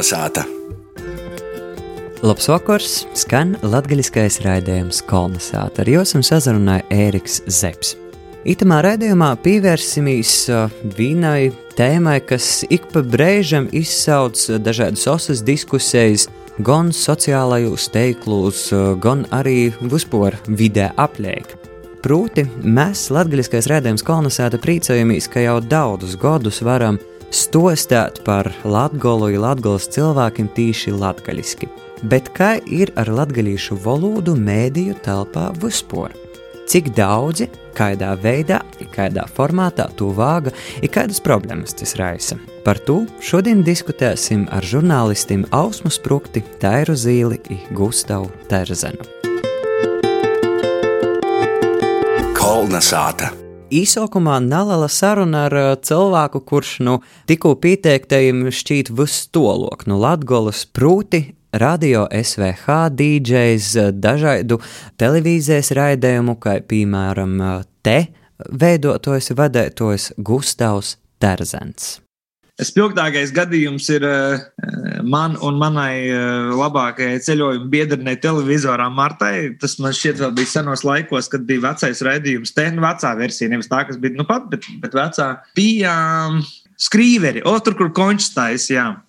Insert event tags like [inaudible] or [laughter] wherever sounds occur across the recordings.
Kolnesāta! Labs vakars! Skan latgaļiskais raidījums Kolnesāta. Ar jums sazrunāja Ēriks Zepsi. Itamā raidījumā pievērsimies uh, vienai tēmai, kas ik pa brīžam izsauc dažādas osas diskusijas, gan sociālajos teiklos, gan arī vispār vidē apliek. Proti, mēs, Latvijas rādījums kolonizēta, priecājamies, ka jau daudzus gadus varam stostāt par latgolu, latgolas cilvēkiem tīši latgaļiski. Bet kā ir ar latgaļīšu valodu mēdīju telpā vispār? Cik daudzi, kādā veidā, kādā formātā to vāga, ir kādas problēmas tas raisa. Par to šodien diskutēsim ar žurnālistiem Ausmu Sprukti, Tairu Zīli un Gustavu Terzenu. Kolnesāta! Īsākumā neliela saruna ar uh, cilvēku, kurš nu, tikko pieteiktajiem šķiet vistolok no Latvijas, proti, radio SVH DJs, dažādu televīzijas raidījumu, kā piemēram te veidotājs, vadītājs Gustavs Terzens. Spilgtākais gadījums ir uh, man un manai uh, labākajai ceļojuma biedrenei televizorā Martai. Tas man šķiet, vēl bija senos laikos, kad bija vecais raidījums. Te nu vecā versija, nevis tā, kas bija nu pat, bet, bet vecā. Bija um, skrīveri, o, tur, kur končs taisījām.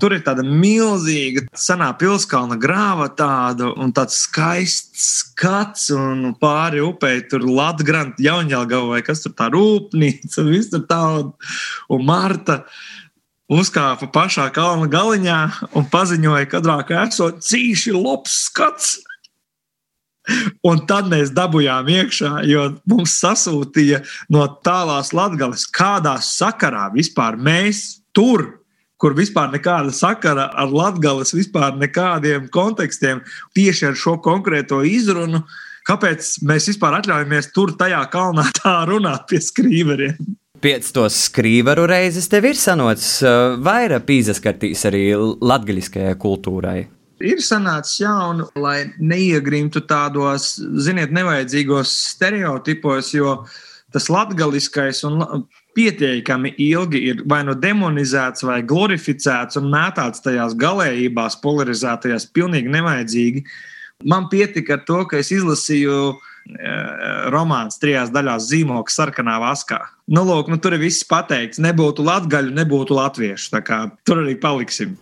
Tur ir tāda milzīga, senā pilskalna grāva, tāda, un tāds skaists skats, un pāri upei tur Latvijas, Jaunjēlgava vai kas tur tā rūpnīca, viss tur tāda. Un Marta uzkāpa pašā kalna galiņā un paziņoja, ka kadrā esot cīši labs skats. Un tad mēs dabūjām iekšā, jo mums sasūtīja no tālās latgales, kādā sakarā vispār mēs tur kur vispār nekāda sakara ar latgales, vispār nekādiem kontekstiem tieši ar šo konkrēto izrunu. Kāpēc mēs vispār atļaujamies tur tajā kalnā tā runāt pie skrīveriem? Pēc tos skrīveru reizes tev ir sanots vairāk pīzaskartīs arī latgaļiskajai kultūrai. Ir sanācis jaunu, lai neiegrimtu tādos, ziniet, nevajadzīgos stereotipos, jo tas latgaliskais un pietiekami ilgi ir vai nu demonizēts, vai glorificēts un mētāts tajās galējībās, polarizētajās, pilnīgi nevajadzīgi. Man pietika ar to, ka es izlasīju e, romāns trijās daļās zīmogs sarkanā vaskā. Nu, lūk, nu, tur ir viss pateikts. Nebūtu latgaļu, nebūtu latviešu. Tur arī paliksim.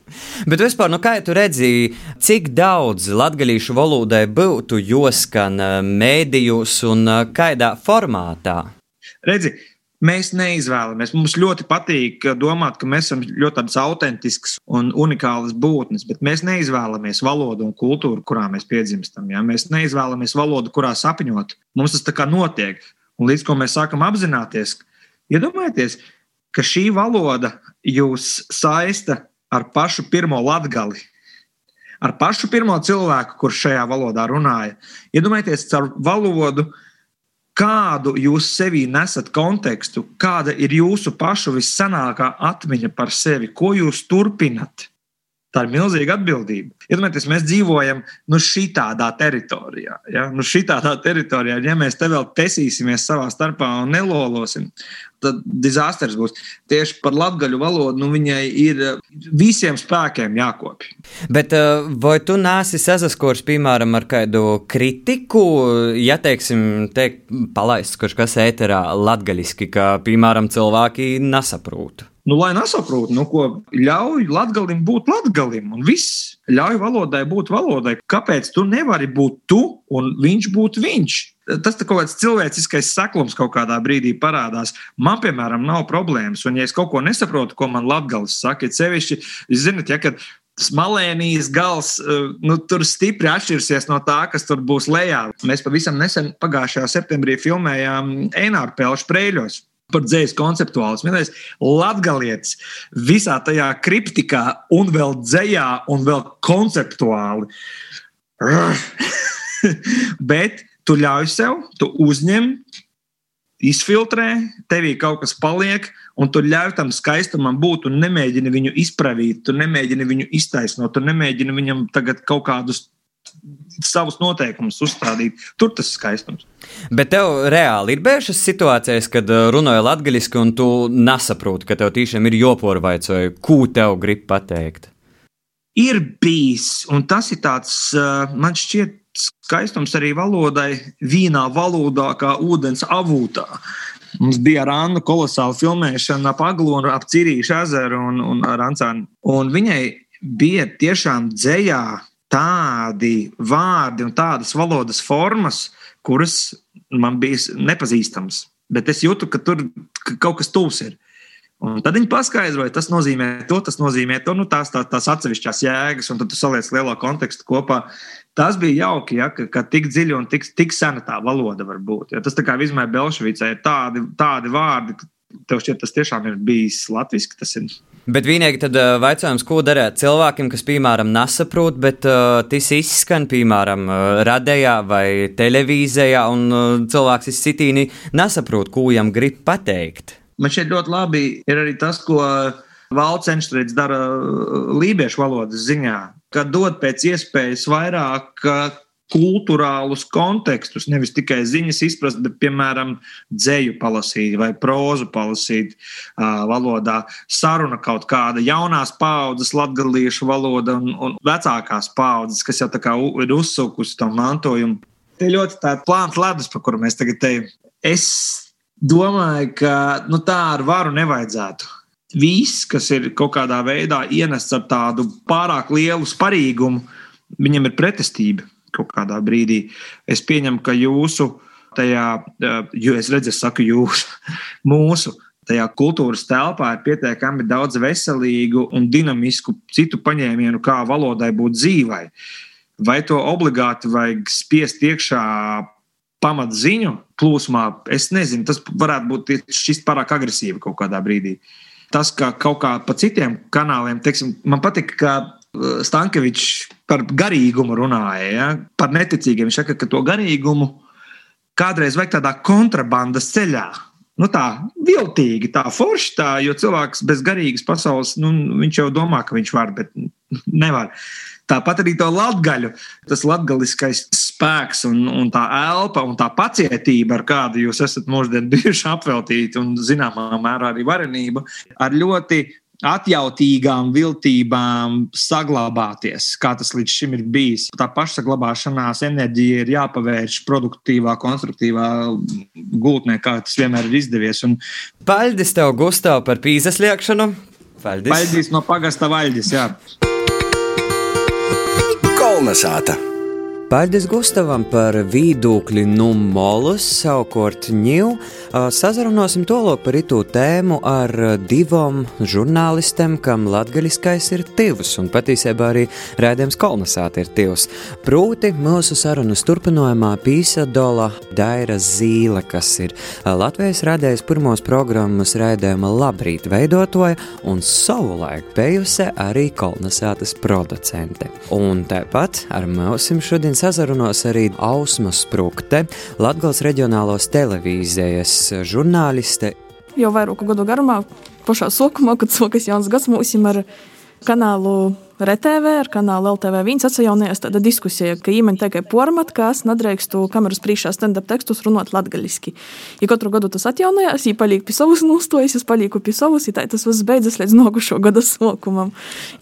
Bet vispār, nu, kā tu redzēji, cik daudz latgaļīšu valodai būtu joskan e, mēdījus un e, kādā formātā? Redzi, Mēs neizvēlamies. Mums ļoti patīk domāt, ka mēs esam ļoti autentisks un unikāls būtnes, bet mēs neizvēlamies valodu un kultūru, kurā mēs piedzimstam. Ja? Mēs neizvēlamies valodu, kurā sapņot. Mums tas tā kā notiek. Un līdz ko mēs sākam apzināties, iedomājieties, ka šī valoda jūs saista ar pašu pirmo latgali. Ar pašu pirmo cilvēku, kurš šajā valodā runāja. Iedomājieties, caur valodu kādu jūs sevī nesat kontekstu, kāda ir jūsu pašu vissanākā atmiņa par sevi, ko jūs turpinat. Tā ir milzīga atbildība. Iedomājieties, mēs dzīvojam nu, šitādā teritorijā. Ja? Nu, šitādā teritorijā, ja mēs te vēl tesīsimies savā starpā un nelolosim, tad dizasters būs. Tieši par latgaļu valodu nu, viņai ir visiem spēkiem jākopja. Bet uh, vai tu nāsi sazaskors, piemēram, ar kādu kritiku, ja, teiksim, tiek palaists kaut kas ēterā latgaļiski, ka, piemēram, cilvēki nesaprot? Nu, lai nesaprotu, nu, ko ļauj latgalim būt latgalim, un viss ļauj valodai būt valodai. Kāpēc tu nevari būt tu un viņš būt viņš? Tas ir kaut kāds cilvēciskais saklums kaut kādā brīdī parādās. Man, piemēram, nav problēmas, un ja es kaut ko nesaprotu, ko man latgalis saka, ir sevišķi, jūs zinat, ja, kad Smalēnijas gals eh, nu, tur stipri atšķirsies no tā, kas tur būs lejā. Mēs pavisam nesen, pagājušajā septembrī, filmējām Eināru Pelšu Prēļos par dzīslu konceptuāls. Vienais latgalietis visā tajā kriptikā, un vēl dzējā, un vēl konceptuāli. [laughs] Bet tu ļauj sev, tu uzņem, izfiltrē, tevī kaut kas paliek, un tu ļauj tam skaistumam būt, un nemēģini viņu izpravīt, tu nemēģini viņu iztaisnot, tu nemēģini viņam tagad kaut kādus savus noteikumus uzstādīt. Tur tas skaistums. Bet tev reāli ir bijušas situācijas, kad uh, runāja latviešu, un tu nesaproti, ka tev tiešām ir joporvaicoja, ko tev grib pateikt. ir bijis, un tas ir tāds, man šķiet, skaistums arī valodai, vīnā valodā, kā ūdens avūtā. Mums bija ar Annu kolosāla filmēšana ap Aglu un ap Cirīšu ezeru un, un ar Ancānu. Un viņai bija tiešām dzējā tādi vārdi un tādas valodas formas, kuras man bija nepazīstamas. Bet es jūtu, ka tur kaut kas tūs ir. Un tad viņi paskaidroja, tas nozīmē to, tas nozīmē to, nu, tās, tās, tās atsevišķās jēgas, un tad tu saliec lielā kontekstu kopā. Tas bija jauki, ja, ka, ka tik dziļa un tik, tik sena tā valoda var būt. Ja. Tas tā kā Vizmē Belšvicē ir tādi, tādi vārdi, tev šķiet, tas tiešām ir bijis latviski. Tas ir. Bet vienīgi tad uh, jautājums, ko darīt cilvēkiem, kas, piemēram, nesaprot, bet uh, tas izskan, piemēram, uh, radījā vai televīzijā, un uh, cilvēks izsitīni nesaprot, ko viņam grib pateikt. Man šeit ļoti labi ir arī tas, ko Valsts cenšas dara lībiešu valodas ziņā, kad dod pēc iespējas vairāk kultūrālus kontekstus, nevis tikai ziņas izprast, bet, piemēram, dzēju palasīt vai prózu palasīt uh, valodā, saruna kaut kāda jaunās paudzes latgaliešu valoda un, un vecākās paudzes, kas jau tā kā ir uzsukusi tam mantojumu. Te ļoti tāda plāna ledus, par kuru mēs tagad te. Es domāju, ka nu, tā ar varu nevajadzētu. Viss, kas ir kaut kādā veidā ienests ar tādu pārāk lielu sparīgumu, viņam ir pretestība kaut kādā brīdī. Es pieņemu, ka jūsu tajā, jo es redzu, es saku jūsu, [laughs] mūsu tajā kultūras telpā ir pietiekami daudz veselīgu un dinamisku citu paņēmienu, kā valodai būt dzīvai. Vai to obligāti vajag spiest iekšā pamatziņu plūsmā, es nezinu, tas varētu būt šis pārāk agresīvi kaut kādā brīdī. Tas, ka kaut kā pa citiem kanāliem, teiksim, man patīk, ka Stankevičs par garīgumu runāja, ja? par neticīgiem. Viņš saka, ka to garīgumu kādreiz vajag tādā kontrabandas ceļā. Nu tā viltīgi, tā forši, tā, jo cilvēks bez garīgas pasaules, nu, viņš jau domā, ka viņš var, bet nevar. Tāpat arī to latgaļu, tas latgaliskais spēks un, un tā elpa un tā pacietība, ar kādu jūs esat mūždien bijuši apveltīti un zināmā mērā arī varenība, ar ļoti atjautīgām viltībām saglabāties, kā tas līdz šim ir bijis. Tā pašsaglabāšanās enerģija ir jāpavērš produktīvā, konstruktīvā gultnē, kā tas vienmēr ir izdevies. Un... Paldies tev, Gustav, par pīzes liekšanu! Paldies! Paldies no pagasta Vaļģis! Kolnesāta! Paldies Gustavam par viedokli numolus, savukārt ņū. Sazarunāsim tolok par itu tēmu ar divam žurnālistiem, kam latgaļiskais ir tivs, un patiesībā arī rēdījums kolonizāti ir tivs. Proti mūsu sarunas turpinājumā pīsadola Daira Zīle, kas ir Latvijas rādējis pirmos programmas rēdījuma labrīt veidotoja un savulaik bijusi arī kolonizātas producente. Un tāpat ar mūsim šodien sazarunos arī Ausma Sprukte, Latgals reģionālos televīzijas žurnāliste. Jau vairāku gadu garumā, pašā sākumā, kad sokas jauns gads mums ar kanālu RTV ar kanālu LTV1 atjaunojās tāda diskusija, ka īmeņi tikai pormat, ka es nedrīkstu kameras priekšā stand-up tekstus runāt latgaļiski. Ja katru gadu tas atjaunojās, ja paliek pie savas nostājas, es palieku pie savas, ja tas viss beidzas līdz nākošo gada sākumam.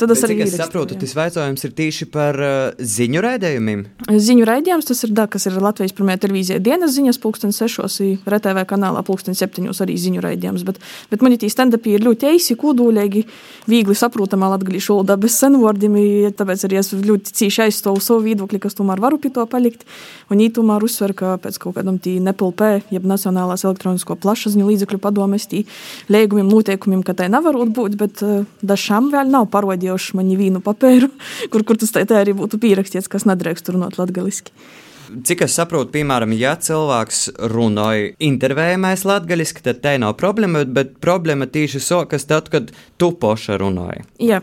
Tad es arī saprotu, tas jautājums ir tieši par uh, ziņu raidījumiem. Ziņu raidījums tas ir da, kas ir Latvijas pirmajā televīzijā dienas ziņas pulksten sešos, RTV kanālā pulksten septiņos arī ziņu raidījums, bet, bet man tie stand-upi ir ļoti eisi, kodolīgi, viegli saprotamā latgaļišu valodā bez senvārdu vārdiem, tāpēc arī es ļoti cīši aizstāvu savu viedokli, kas tomēr varu pie to palikt. Un viņi tomēr uzsver, ka pēc kaut kādam tī NPLP, jeb Nacionālās elektronisko plašsaziņu līdzekļu padomes, tī liegumiem, noteikumiem, ka tai nevarot būt, bet dažām vēl nav parodījuši man vienu papēru, kur, kur tas tā arī būtu pierakstīts, kas nedrīkst runāt latgaliski. Cik es saprotu, piemēram, ja cilvēks runāja intervējumais latgaļiski, tad te nav problēma, bet problēma tieši sokas tad, kad tu poša runāji. Jā.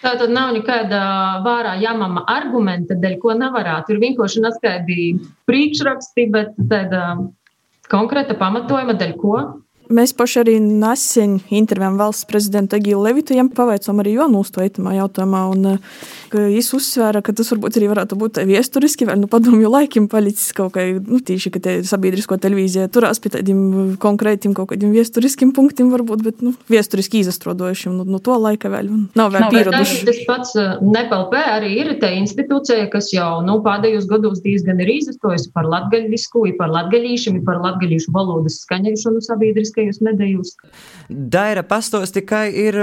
Tā tad nav nekāda vārā jāmama argumenta, dēļ ko nevarētu. Ir vienkārši neskaidri priekšraksti, bet tāda konkrēta pamatojuma, dēļ ko Mēs paši arī nesen intervijām valsts prezidentu Egilu Levitajam pavaicām arī Jonu uz to itamā jautājumā. Un, Viņš uzsvēra, ka tas varbūt arī varētu būt viesturiski, vai nu padomju laikiem palicis kaut kā, nu, tīši, ka te sabiedrisko televīzija turās pie tādiem konkrētiem kaut kādiem viesturiskiem punktiem varbūt, bet, nu, viesturiski izastrodojušiem, nu, no to laika vēl nav vēl pieraduši. Tas pats NPLP arī ir te institūcija, kas jau, nu, pēdējos gados diezgan ir izastojusi par latgaļisku, par latgaļīšiem, par latgaļīšu valodas skaņošanu sabiedriskajos medijos. Daira pastos tikai ir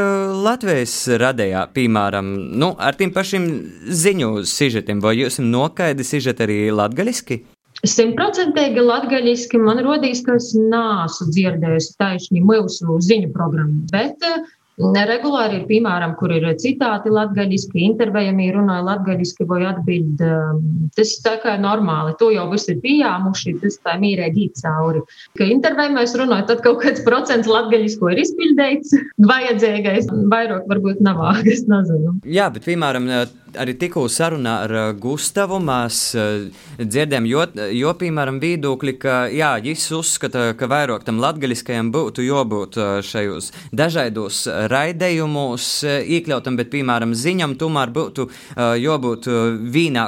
Latvijas radējā, piemēram, nu, ar tiem pašiem ziņu sižetiem, vai jūs nokaidi sižeti arī latgaļiski? Simtprocentīgi latgaļiski man rodīs, ka es nāsu dzirdējusi taisni mūsu ziņu programmu, bet uh, Regulāri ir, piemēram, kur ir citāti latgaļiski, intervējami runāja latgaļiski vai atbild. Um, tas tā kā normāli, to jau viss ir pieņēmuši, tas tā mīrēgi īt cauri. Ka intervējumais runāja, tad kaut kāds procents latgaļisko ir izpildīts, vajadzīgais, vairāk varbūt nav, es nezinu. Jā, bet, piemēram, arī tikko sarunā ar uh, Gustavu mēs uh, dzirdējām, jo, jo, piemēram, viedokļi, ka jā, viņš uzskata, ka vairāk tam latgaļiskajam būtu jābūt uh, šajos dažādos raidījumos iekļautam, bet, piemēram, ziņam tomēr būtu jābūt vīnā,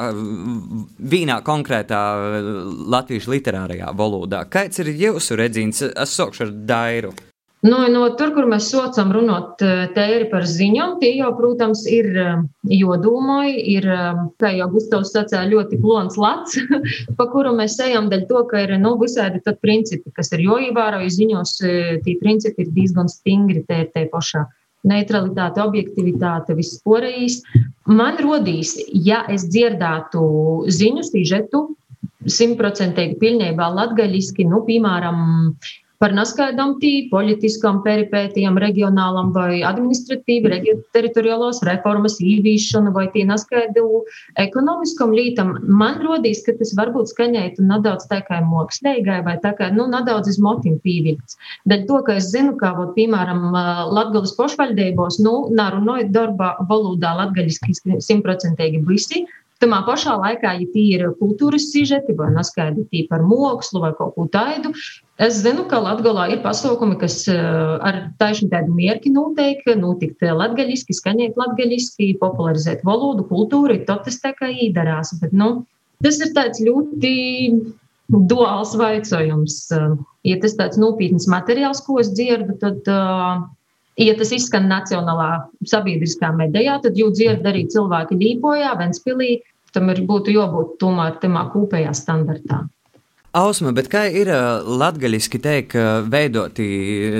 vīnā konkrētā latviešu literārajā valodā. Kāds ir jūsu redzīns? Es sākšu ar Dairu. No, no tur, kur mēs socam runāt tēri par ziņām, tie jau, protams, ir eh, jodomai, ir, eh, kā jau Gustavs sacīja, ļoti plons lats, [laughs] pa kuru mēs ejam, dēļ to, ka ir, nu, visādi tad principi, kas ir joīvāro, jo ziņos tie principi ir diezgan stingri te, te pašā neutralitāte, objektivitāte, viss porējīs. Man rodīs, ja es dzirdētu ziņu sižetu, simtprocentīgi pilnībā latgaļiski, nu, piemēram, par neskaidrām politiskām peripētijām, reģionālam vai administratīvi, teritoriālos reformas īvīšanu vai tie neskaidru ekonomiskam lītam. Man rodīs, ka tas varbūt skaņētu nedaudz tā kā mākslīgai vai tā kā, nu, nedaudz iz motim pīvilkts. Dēļ to, ka es zinu, ka, vot, piemēram, Latgalas pošvaļdējumos, nu, narunojot darba valodā latgaļiski simtprocentīgi visi, Tamā pašā laikā, ja tie ir kultūras sižeti vai neskaidri par mākslu vai kaut ko tādu, Es zinu, ka Latvijā ir pasākumi, kas eh, ar taisnu tādu mierki notiek, notikt latgaļiski, skaņēt latgaļiski, popularizēt valodu, kultūru, tad tas tā kā īdarās. Bet, nu, tas ir tāds ļoti duāls vaicojums. Ja tas tāds nopietns materiāls, ko es dzirdu, tad, eh, ja tas izskan nacionālā sabiedriskā medijā, tad jau dzird arī cilvēki Līpojā, Ventspilī, tam ir būtu jābūt tomēr tamā kopējā standartā. Ausma, bet kā ir latgaļiski teikt, veidoti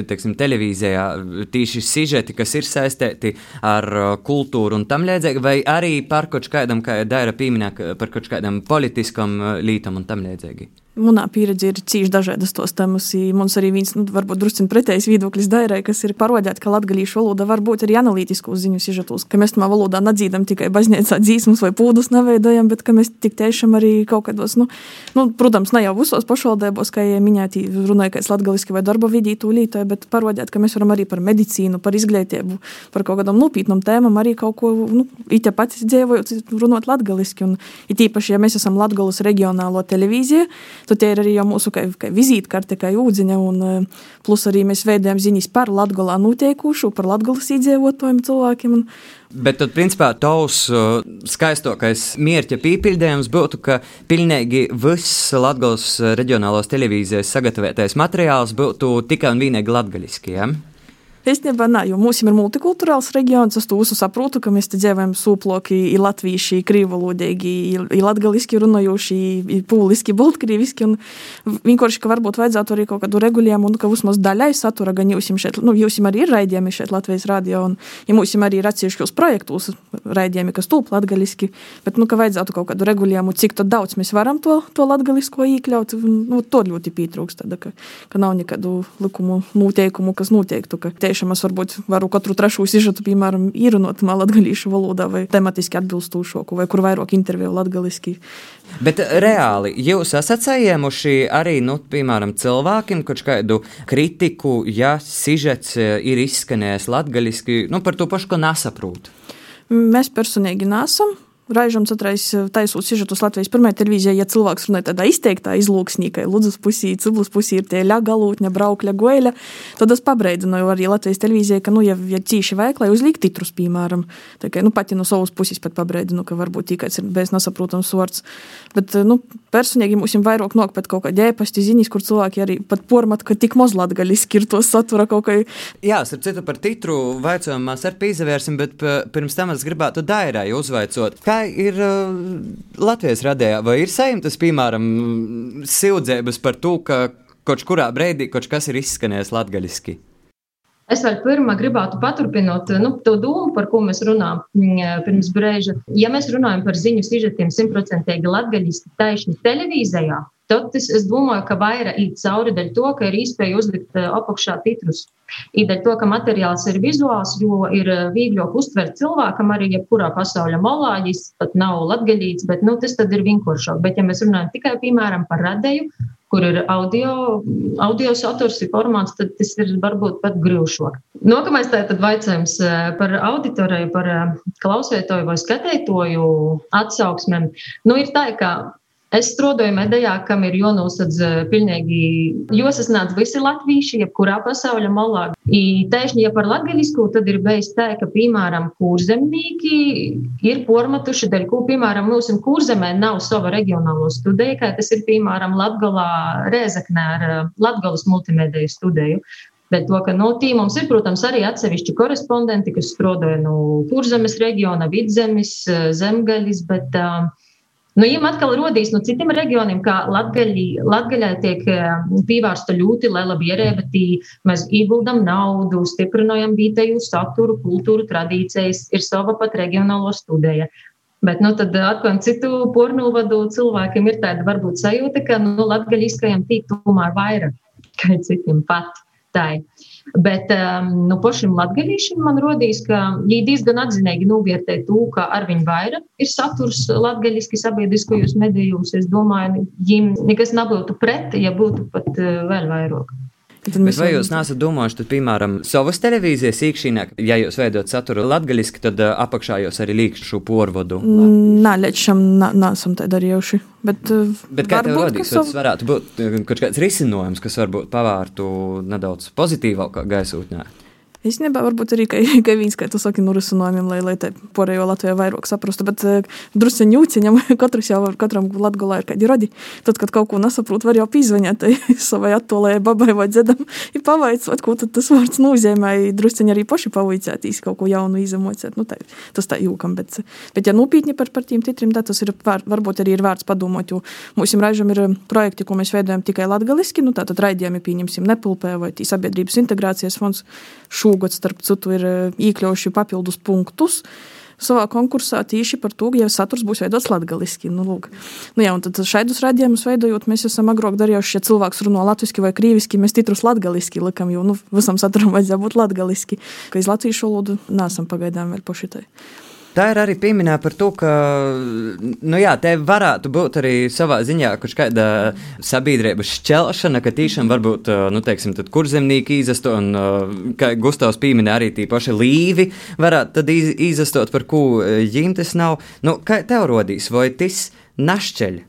teiksim, televīzijā tīši sižeti, kas ir saistīti ar kultūru un tam līdzīgi, vai arī par kaut kādam, kā Daira pieminē, par kaut kādam politiskam lītam un tam līdzīgi? Manā pieredzē ir cīņš dažādas tos tēmas. Mums arī viens, nu, varbūt drusku pretējs viedoklis Dairai, kas ir parodēt, ka latgalīšu valoda var būt arī analītisku ziņu sižetos, ka mēs tamā valodā nedzīdam tikai baznīcā dzīsmas vai pūdus neveidojam, bet ka mēs tik tiešām arī kaut kādos, nu, nu protams, ne jau visos pašvaldībos, kā jau minēti, runāja, ka es latgaliski vai darba vidī tūlītoju, bet parodēt, ka mēs varam arī par medicīnu, par izglītību, par kaut kādām nopietnām tēmām arī kaut ko, nu, it pati dzīvojot, runāt latgaliski. Un, it īpaši, ja mēs esam Latgalas reģionālo televīziju, tad ir arī mūsu kā, kā vizītkarte, kā ūdziņa, un eh, plus arī mēs veidojam ziņas par Latgalā notiekušu, par Latgalas iedzīvotājiem cilvēkiem. Un, Bet tad, principā, tavs uh, skaistākais mērķa pīpildījums būtu, ka pilnīgi viss Latvijas reģionālās televīzijas sagatavotais materiāls būtu tikai un vienīgi latgaļiski. Ja? Īstenībā, nē, jo mums ir multikulturāls reģions. Es to saprotu, ka mēs te dzīvojam sūploki, ir latvieši, krīvolodīgi, ir latgaliski runājoši, ir pūliski, baltkrīviski. Un vienkārši, ka varbūt vajadzētu arī kaut kādu regulējumu, un ka vismaz daļai satura gan jūs šeit, nu, jūs arī ir raidījumi šeit Latvijas radio, un ja mums arī ir atsevišķos projektos raidījumi, kas tūp latgaliski, bet, nu, ka vajadzētu kaut kādu regulējumu, cik daudz mēs varam to, to latgalisko iekļaut, nu, to ļoti pietrūkst, tad, ka, ka nav nekādu likumu noteikumu, kas noteiktu, ka tie tiešām es varbūt varu katru trešo sižetu, piemēram, īrunot latgalīšu valodā vai tematiski atbilstošāku, vai kur vairāk interviju latgaliski. Bet reāli jūs esat saņēmuši arī, nu, piemēram, cilvēkiem kaut kādu kritiku, ja sižets eh, ir izskanējis latgaliski, nu, par to pašu, ko nesaprot. Mēs personīgi nesam Raižams atrais taisot sižetus Latvijas pirmajā televīzijā, ja cilvēks runā tādā izteiktā izlūksnī, ka Ludzas pusī, Ciblus pusī ir tie ļagalūtņa, braukļa, goeļa, tad es pabreidināju arī Latvijas televīzijai, ka, nu, ja, ja cīši vajag, lai uzliek titrus, piemēram, tā kā, nu, pati no savas puses pat pabreidinu, ka varbūt tīkais ir bez nesaprotams vārds. Bet, nu, personīgi mums ir vairāk nok pat kaut kādi ēpasti ziņas, kur cilvēki arī pat pormat, ka tik maz latgaļiski ir to satura kaut kā. Jā, starp citu par titru vaicojumā mēs ar pīzavērsim, bet pirms tam es gribētu Dairai uzvaicot. Kā ir uh, Latvijas radējā? Vai ir saimtas, piemēram, sildzēbas par to, ka kaut kurā brīdī kaut kas ir izskanējis latgaļiski? Es vēl pirmā gribētu paturpināt nu, to domu, par ko mēs runājām mm, pirms brīža. Ja mēs runājam par ziņu sižetiem simtprocentīgi latgaļiski taišņi televīzijā, tad es, es domāju, ka vairāk ir cauri dēļ to, ka ir iespēja uzlikt uh, apakšā titrus. Ir dēļ to, ka materiāls ir vizuāls, jo ir uh, vieglāk uztvert cilvēkam arī jebkurā pasaules malā, jis pat nav latgaļīts, bet nu, tas tad ir vienkāršāk. Bet ja mēs runājam tikai, piemēram, par radēju, kur ir audio, audio saturs, ir formāts, tad tas ir varbūt pat grūšāk. Nākamais tātad vaicājums eh, par auditoriju, par eh, klausētoju vai skatītoju atsauksmēm. Nu, ir tā, ka Es strādāju medijā, kam ir jānosadz eh, pilnīgi, jāsasnāc visi latvieši, jebkurā pasaules malā. Tieši, ja par latgaļisku, tad ir bijis tā, ka, piemēram, kurzemnieki ir pormatuši, dēļ ko, piemēram, mūsu kurzemē nav sava reģionālo studiju, kā tas ir, piemēram, Latgalā Rēzaknē ar eh, Latgalas multimediju studiju. Bet to, ka no nu, tīm mums ir, protams, arī atsevišķi korespondenti, kas strādāja no kurzemes reģiona, vidzemes, eh, zemgaļas, bet uh, Nu, viņam atkal rodīs no citiem reģioniem, kā Latvijā tiek eh, pievērsta ļoti liela ierēbetī. Mēs ieguldam naudu, stiprinājam vietēju saturu, kultūru, tradīcijas, ir sava pat reģionālo studija. Bet, nu, tad atkal citu pornogrāfiju cilvēkiem ir tāda varbūt sajūta, ka nu, latgaļiskajam tīk tomēr vairāk [laughs] kā citiem pat. Tā ir. Bet um, nu, pašam latgadīšam man rodīs, ka viņi diezgan atzinīgi novērtē to, ka ar viņu vairāk ir saturs latgaļiski sabiedriskajos medijos. Es domāju, viņiem nekas nebūtu pret, ja būtu pat uh, vēl vairāk. Bet vai jūs nesat domājuši, tad, piemēram, savas televīzijas īkšķīnā, ja jūs veidot saturu latgaļiski, tad apakšā jūs arī līkšu šo porvodu? Nē, līdz šim nesam tā darījuši. Bet, bet kā tev rodīs, sav... tas varētu būt kaut kāds risinājums, kas varbūt pavārtu nedaudz pozitīvākā gaisotnē? Īstenībā, varbūt arī ka [laughs] viens, kā tu saki, nu, risinājumiem, lai, lai te porējo Latvijā vairāk saprastu, bet uh, drusku ņūciņam, [laughs] katrs jau var, katram latgolā ir kādi radi. Tad, kad kaut ko nesaprot, var jau pīzvaņāt [laughs] savai attolējai babai vai dzedam, ir pavaicot, ko tad tas vārds nozīmē, drusciņi arī paši pavaicētīs kaut ko jaunu izemocēt. Nu, tā, tas tā jūkam, bet, bet ja nopietni par, par tiem titriem, tad tas ir, var, varbūt arī ir vērts padomāt, jo mūsim raižam ir projekti, ko mēs veidojam tikai latgaliski, nu tātad raidījumi pieņemsim nepulpē vai sabiedrības integrācijas fonds šo šogad, starp citu, ir e, iekļaujuši papildus punktus savā konkursā tieši par to, ja saturs būs veidots latgaliski. Nu, lūk. nu, jā, tad šādus raidījumus veidojot, mēs esam agrāk darījuši, ja cilvēks runā latviski vai krīviski, mēs titrus latgaliski likam, jo nu, visam saturam vajadzēja būt latgaliski, ka iz latviešu valodu nesam pagaidām vēl pašitai. Tā ir arī pieminēta par to, ka, nu jā, te varētu būt arī savā ziņā kaut kāda sabiedrības šķelšana, ka tīšām varbūt, nu, teiksim, kurzemnieki izastot, un, kā Gustavs pieminēja, arī tī paši līvi varētu tad izastot, par ko ģimtes nav. Nu, kā tev rodīs, vai tas našķeļ?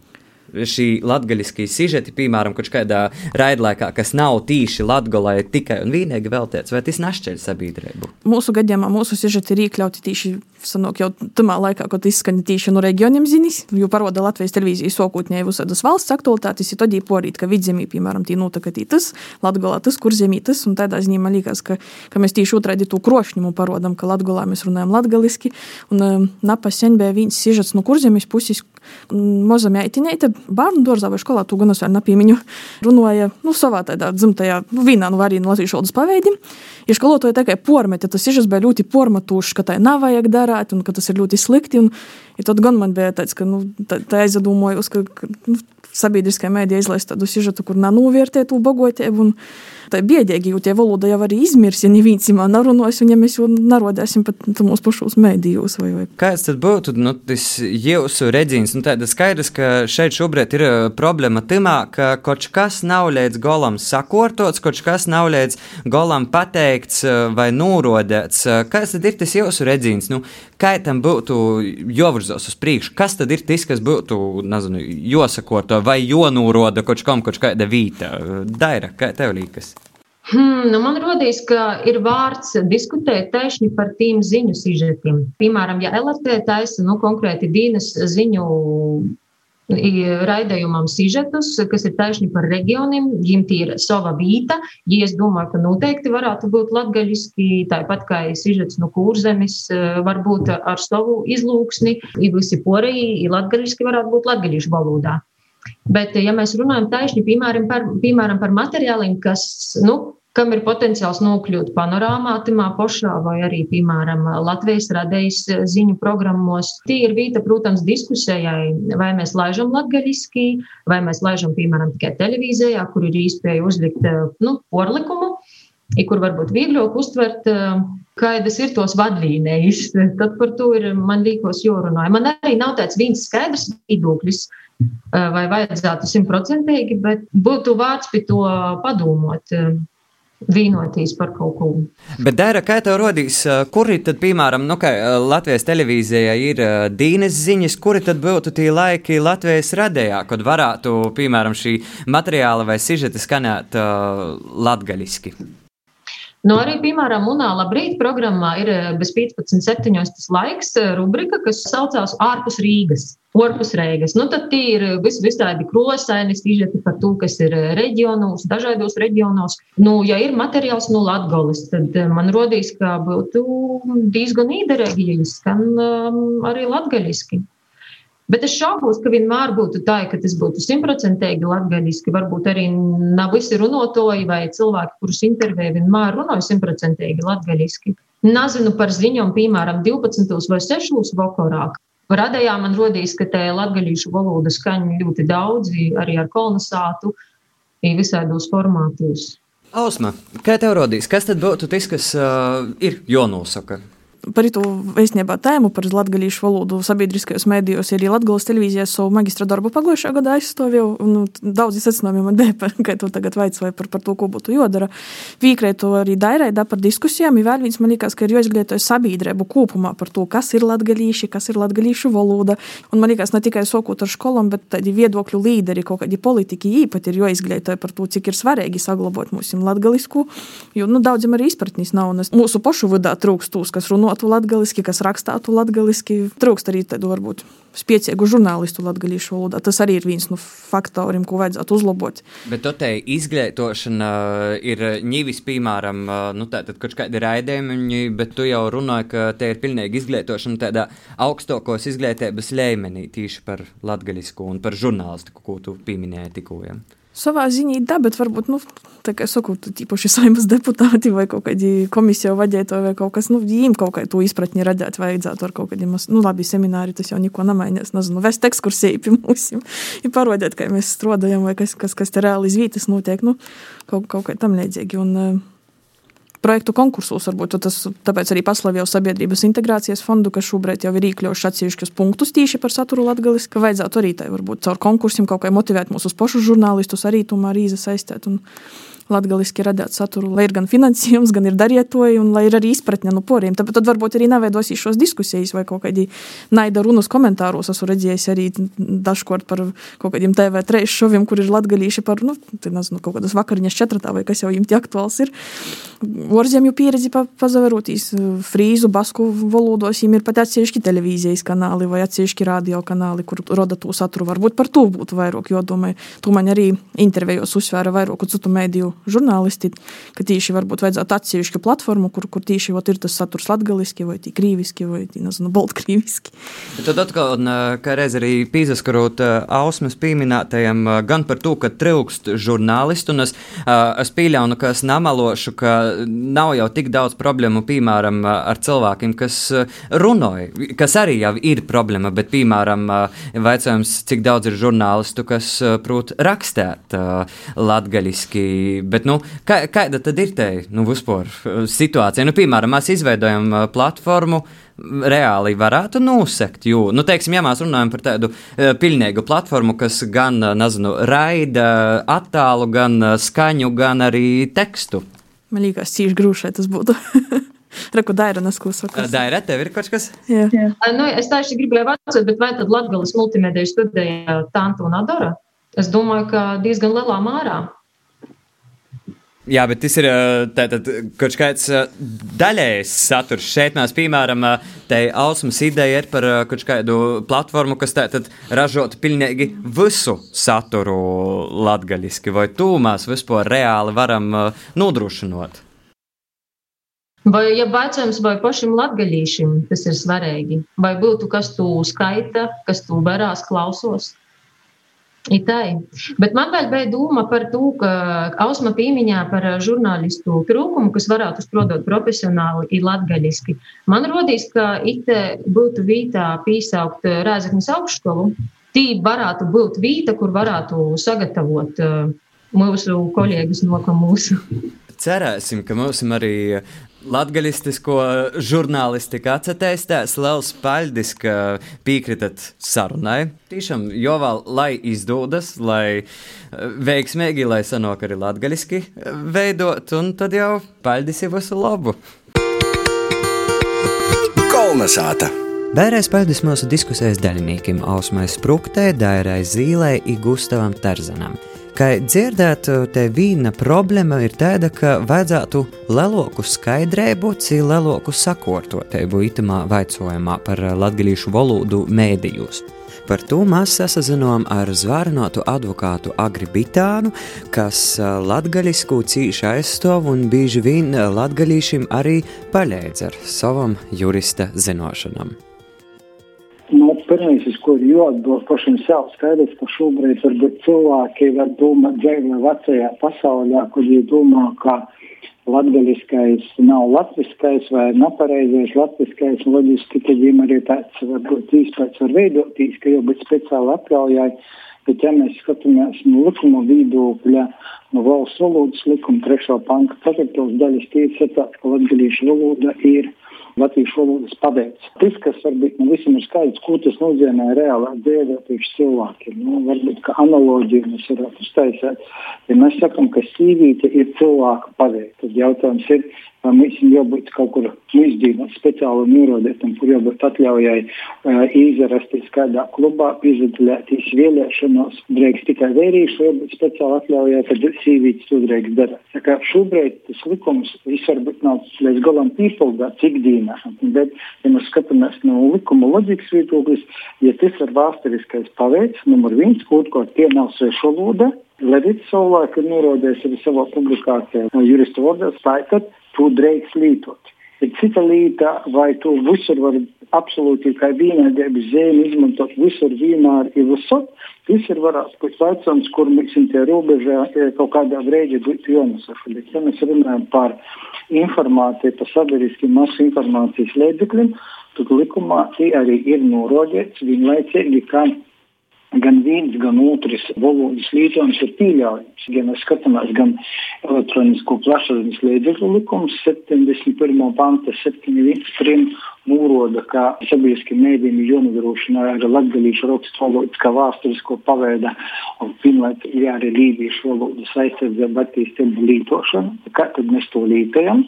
šī latgaļiskie sižeti, piemēram, kaut kādā raidlaikā, kas nav tīši latgolai tikai un vienīgi veltēts, vai tas našķeļ sabiedrību? Mūsu gadījumā mūsu sižeti ir iekļauti tīši sanāk jau tamā laikā, kad izskan tīši no reģioniem ziņas, jo paroda Latvijas televīzijas sokūtņēji visādas valsts aktualitātes, ir tad porīt, ka vidzemī, piemēram, tī notaka tī tas, Latgolā tas, kur zemī tas, un tādā ziņā man liekas, ka, ka mēs tīši otrādi to krošņumu parodam, ka Latgolā mēs runājam latgaliski, un um, napaseņ bija viens sižets no kurzemes puses, maza meitiņa, bērnu dārzā vai skolā, to gan es vēl nepiemiņu, runāja nu, savā tādā dzimtajā, nu, vienā no arī no latviešu valodas paveidim. Ja skolotāja tikai pormete, tas ir bija ļoti pormatūšs, ka tā nav vajag darīt un ka tas ir ļoti slikti. Un, ja tad gan man bija tāds, ka nu, tā, tā aizdomājos, ka, nu, sabiedriskajā mēdījā izlaist tādu sižetu, kur nav novērtēt to bagotību. Tā ir biedīgi, jo tie valoda jau arī izmirs, ja neviens imā narunos, un ja mēs jau narodēsim pat mūsu pašos mēdījos. Vai, vai. Kāds tad būtu nu, tas jūsu redzījums? Nu, tāda skaidrs, ka šeit šobrīd ir problēma timā, ka kaut kas nav līdz golam sakortots, kaut kas nav līdz golam pateikts vai nūrodēts. Kāds tad ir tas jūsu redzījums? Nu, kā tam būtu jāvirzās uz priekšu? Kas tad ir tas, kas būtu, nezinu, jāsakorto vai jonūroda kaut kam kaut kāda vīta? Daira, kā tev liekas? Hmm, nu man rodīs, ka ir vārds diskutēt tieši par tīm ziņu sižetiem. Piemēram, ja LRT taisa nu, konkrēti dienas ziņu raidījumam sižetus, kas ir taisni par reģioniem, viņiem tie ir sava vīta. Ja es domāju, ka noteikti varētu būt latgaļiski, tāpat kā sižets no kurzemes, varbūt ar savu izlūksni, ja visi porēji latgaļiski varētu būt latgaļīšu valodā. Bet, ja mēs runājam taisni, piemēram, par, piemēram, par materiāliem, kas, nu, kam ir potenciāls nokļūt panorāmā, timā pošā vai arī, piemēram, Latvijas radējas ziņu programmos. Tī ir vīta, protams, diskusējai, vai mēs laižam latgaļiski, vai mēs laižam, piemēram, tikai televīzijā, kur ir iespēja uzlikt, nu, porlikumu, kur varbūt vieglāk uztvert, kādas ir tos vadlīnijas. Tad par to ir, man līkos, jorunāja. Man arī nav tāds viens skaidrs viedoklis vai vajadzētu simtprocentīgi, bet būtu vārds pie to padomot vīnotīs par kaut ko. Bet, Dēra, kā tev rodīs, kuri tad, piemēram, nu, Latvijas televīzijā ir dīnes ziņas, kuri tad būtu tie laiki Latvijas radējā, kad varētu, piemēram, šī materiāla vai sižeta skanēt uh, latgaļiski? Nu, arī, piemēram, Munā Labrīt programmā ir bez 15.7. tas laiks rubrika, kas saucās ārpus Rīgas. Orpus Reigas. Nu, tad ir vis, visādi krosaini stīžeti par to, kas ir reģionos, dažādos reģionos. Nu, ja ir materiāls no Latgoles, tad man rodīs, ka būtu diezgan īderīgi, ja skan um, arī latgaļiski. Bet es šaubos, ka vienmēr būtu tā, ka tas būtu simtprocentīgi latgaļiski. Varbūt arī nav visi runotoji vai cilvēki, kurus intervēja, vienmēr runāja simtprocentīgi latgaļiski. Nezinu par ziņām, piemēram, 12 vai 6 vakarā. Radējā man rodīs, ka te latgaļīšu valoda skaņa ļoti daudzi, arī ar kolonizātu, visādos formātos. Ausma, kā tev rodīs, kas tad būtu tas, kas uh, ir jānosaka? Par to īstenībā tēmu par latviešu valodu sabiedriskajos mēdījos. Arī Latvijas televīzijā savu maģistra darbu pagājušā gada aizstāvēju. Nu, daudzi secinājumi man dēļ, [laughs] ka tu tagad vaicāji par, par to, ko būtu jādara. Vīkrētu arī dairaidā par diskusijām. Vēl viens, man liekas, ka ir jāizglīto sabiedrību kopumā par to, kas ir latvieši, kas ir latviešu valoda. Un man liekas, ne tikai sokot ar skolām, bet tādi viedokļu līderi, kaut kādi politiķi īpaši ir jāizglīto par to, cik ir svarīgi saglabāt mūsu latgalisku. Jo nu, daudziem arī izpratnes nav. Mūsu pašu vidā trūkst tūs, kas runā runātu latviešu, kas rakstātu latviešu. Trūkst arī tādu varbūt spēcīgu žurnālistu latviešu valodā. Tas arī ir viens no faktoriem, ko vajadzētu uzlabot. Bet to te izglītošana ir ņīvis, piemēram, nu, tātad kaut kādi raidījumi, bet tu jau runāji, ka te ir pilnīgi izglītošana tādā augstākos izglītības līmenī tieši par latviešu un par žurnālistiku, ko tu pieminēji tikko. Ja? Savā ziņā da, bet varbūt, nu, tā kā saku, tīpaši saimnes deputāti vai kaut kādi komisiju vadītāji vai kaut kas, nu, viņiem kaut kā to izpratni radīt vajadzētu ar kaut kādiem, nu, labi, semināri, tas jau neko nemainīs, nezinu, vest ekskursiju [laughs] pie mums, ir parādīt, kā mēs strādājam vai kas, kas, kas te reāli izvītas notiek, nu, kaut, kaut kā tam līdzīgi. Un, uh, projektu konkursos. Varbūt tas tāpēc arī paslavīja sabiedrības integrācijas fondu, kas šobrīd jau ir iekļaujuši atsevišķus punktus tīši par saturu latgalis, ka vajadzētu arī tai varbūt caur konkursiem kaut kā motivēt mūsu pašu žurnālistus arī tomēr īzasaistēt. Un, latgaliski radīt saturu, lai ir gan finansējums, gan ir darietoji, un lai ir arī izpratne no poriem. Tāpēc tad varbūt arī neveidosīs šos diskusijas vai kaut kādi naida runas komentāros. Esmu redzējis arī dažkārt par kaut kādiem TV3 šoviem, kur ir latgalīši par, nu, nezinu, kaut kādas vakariņas četratā vai kas jau jums tie aktuāls ir. Orzemju pieredzi pa, pazaverotīs frīzu, basku valodos, viņiem ir pat atsevišķi televīzijas kanāli vai atsevišķi radio kanāli, kur roda to saturu. Varbūt par to būtu vairāk, jo domāju, tu man arī intervijos uzsvēra vairāk citu mēdīju žurnālisti, ka tieši varbūt vajadzētu atsevišķu platformu, kur, kur tieši ir tas saturs latgaliski vai krīviski vai, nezinu, baltkrīviski. Tad atkal, kā reiz arī pīzaskarot ausmas pieminētajam, gan par to, ka trūkst žurnālistu, un es, es pieļauju, ka es namalošu, ka nav jau tik daudz problēmu, piemēram, ar cilvēkiem, kas runāja, kas arī jau ir problēma, bet, piemēram, vaicājums, cik daudz ir žurnālistu, kas prot rakstēt latgaliski, Bet, nu, kā, kāda tad ir tā nu, vispār situācija? Nu, piemēram, mēs izveidojam platformu. Reāli varētu nosekt, jo, nu, teiksim, ja mēs runājam par tādu uh, pilnīgu platformu, kas gan, nezinu, raida attēlu, gan skaņu, gan arī tekstu. Man liekas, cīši grūti tas būtu. [laughs] Reku Daira nesklausa. Daira, tev ir kaut kas? Jā. Jā. Nu, es tieši gribēju vaicāt, bet vai tad Latgales multimediju studēja Tanta un Adora? Es domāju, ka diezgan lielā mārā. Jā, bet tas ir tātad, kaut kāds daļējs saturs. Šeit mēs, piemēram, te ausmas ideja ir par kaut kādu platformu, kas tātad ražotu pilnīgi visu saturu latgaļiski. Vai tu mēs vispār reāli varam nodrošināt? Vai, ja vecums vai pašam latgaļīšim tas ir svarīgi, vai būtu kas tu skaita, kas tu varās klausos. Itai. Bet man vēl bija doma par to, ka Ausma pīmiņā par žurnālistu trūkumu, kas varētu strādāt profesionāli, ir latgaļiski. Man rodīs, ka ite būtu vītā pīsaukt Rēzaknis augšskolu. Tī varētu būt vīta, kur varētu sagatavot mūsu kolēģis no mūsu. Cerēsim, ka mums arī Latvijas žurnālistika atcerēties, Liels paldies, ka piekritat sarunai. Tiešām, jo vēl, lai izdodas, lai eh, veiksmīgi, lai sanāk arī latgaļiski eh, veidot, un tad jau paldies jau visu labu! Kolnesāta! Bērēs paldies mūsu diskusijas dalībniekiem Ausmai Spruktē, Dairai Zīlei un Gustavam Tarzanam. Kā dzirdēt, te viena problēma ir tāda, ka vajadzētu lielāku skaidrību, cik lielāku sakārtotību itamā vaicojumā par latviešu valodu mēdījos. Par to mēs sazinājām ar zvārnotu advokātu Agri Bitānu, kas latgaļisku cīši aizstāv un bieži vien latgaļīšiem arī palīdz ar savam jurista zināšanām. Uz ko ir jāatbild pašam sev, skaidrs, ka šobrīd varbūt cilvēki var domāt dzīvē vecajā pasaulē, kur viņi domā, ka latgaliskais nav latviskais vai nepareizais latviskais, loģiski, ka viņiem arī tāds varbūt īspēc var veidotīs, ka jau bet speciāli atļaujai, bet ja mēs skatāmies no likuma viedokļa, no valsts valodas likuma trešo panka, ceturtos daļas tiesa, ka latgalīšu valoda ir latviešu valodas pabeigts. Tas, kas varbūt nu, visam ir skaidrs, ko tas nozīmē reālā dzīvē priekš cilvēkiem. Nu, varbūt, ka analoģiju mēs varētu uztaisīt. Ja mēs sakam, ka sīvīte ir cilvēka paveikta, tad jautājums ir, vai viņam jābūt kaut kur izdzīvot speciāli norādītam, kur jābūt atļaujai uh, izrasties kādā klubā, izdeļēties vēlēšanos, drīkst tikai vērīši, vai jābūt speciāli atļaujai, kad sīvītes to drīkst darīt. Kā šobrīd tas likums varbūt nav līdz galam pīpildāts ikdienā, bet, ja mēs skatāmies no likuma loģikas viedoklis, ja tas ir vēsturiskais paveids, numur viens, kaut ko tie nav svešu valoda, Levits savulaik ir norādījis arī savā publikācijā no jurista vārdā, tātad to drīkst lietot. Ir cita lieta, vai to visur var absolūti kā vienādības zemi izmantot visur vienmēr ir visur. Tas ir varētu būt jautājums, kur mēs tie robežā kaut kādā veidā būtu jānosaka. Bet, ja mēs runājam par informāciju, par sabiedriskiem masu informācijas līdzekļiem, tad likumā arī ir norādīts vienlaicīgi, ka gan viens, gan otrs valodas lietojums ir pieļaujams. Ja mēs skatāmies gan elektronisko plašsaziņas līdzekļu likums 71. panta 7.1. mūroda, ka sabiedriskiem mēdījiem ir jānodrošina ar latgalīšu rakstu valodas kā vēsturisko paveida un vienlaicīgi arī lībiešu valodas aizsardzību attīstību lītošanu. Kā tad mēs to lītojam?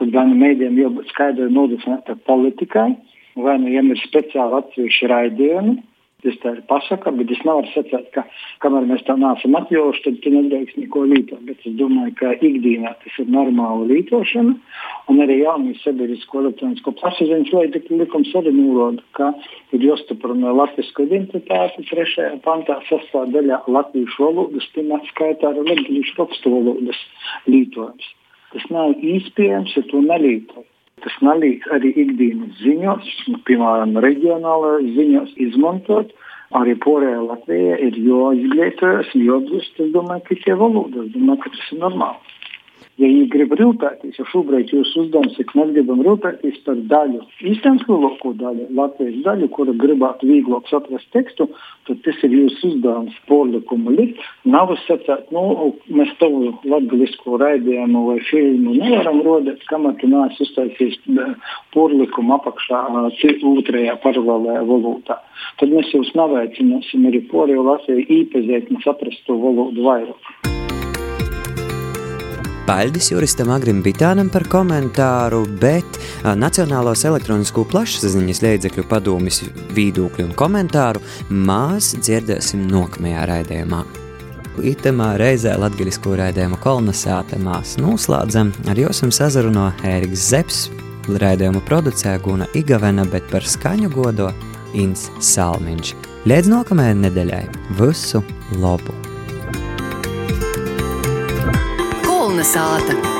Tad gan mēdījiem jābūt skaidri nodefinēta politikai, vai nu jiem ir speciāli atsevišķi raidījumi, Tas tā ir pasaka, bet es nevaru sacīt, ka kamēr mēs tā neesam atļaujuši, tad tu nedrīkst neko lītot. Bet es domāju, ka ikdienā tas ir normāla lītošana. Un arī jaunīs sabiedrisko elektronisko plašsaziņas līdzekļu likums arī norāda, ka ir jāstiprina latviešu identitāte trešajā pantā sastāvdaļā latviešu valodas, pirmā skaitā arī latviešu rakstu valodas lītojums. Tas nav iespējams, ja to nelītot. Tas nalīdz arī ikdienas ziņos, piemēram, reģionālajās ziņos izmantot. Arī porējā Latvijā ir jāizglītojas, jāatgūst. Es domāju, ka tie valodas, domāju, ka tas ir normāli. Ja viņi grib rūpēties, jo šobrīd jūsu uzdevums ir, ka mēs gribam rūpēties par daļu, īstenībā lielāko daļu, Latvijas daļu, kura gribētu vieglāk saprast tekstu, tad tas ir jūsu uzdevums porlikumu likt. Nav sacīt, nu, mēs tavu latgalisko raidījumu vai filmu nevaram rodēt, kamēr tu neesi uztaisījis porlikumu apakšā otrajā paralēlējā valodā. Tad mēs jūs naveicināsim arī poriju Latviju īpazēt un saprast to valodu vairāk. Paļģis juristam Agrim Bitānam par komentāru, bet Nacionālos elektronisko plašsaziņas līdzekļu padomis viedokļu un komentāru mēs dzirdēsim nākamajā raidījumā. Itemā reizē latgaļisko raidījumu kolonizāte mēs noslēdzam, ar jums sazarunā Ēriks Zeps, raidījumu producē Guna Igavena, bet par skaņu godo Ins Salmiņš. Līdz nākamajai nedēļai visu labu! Kalnasāta.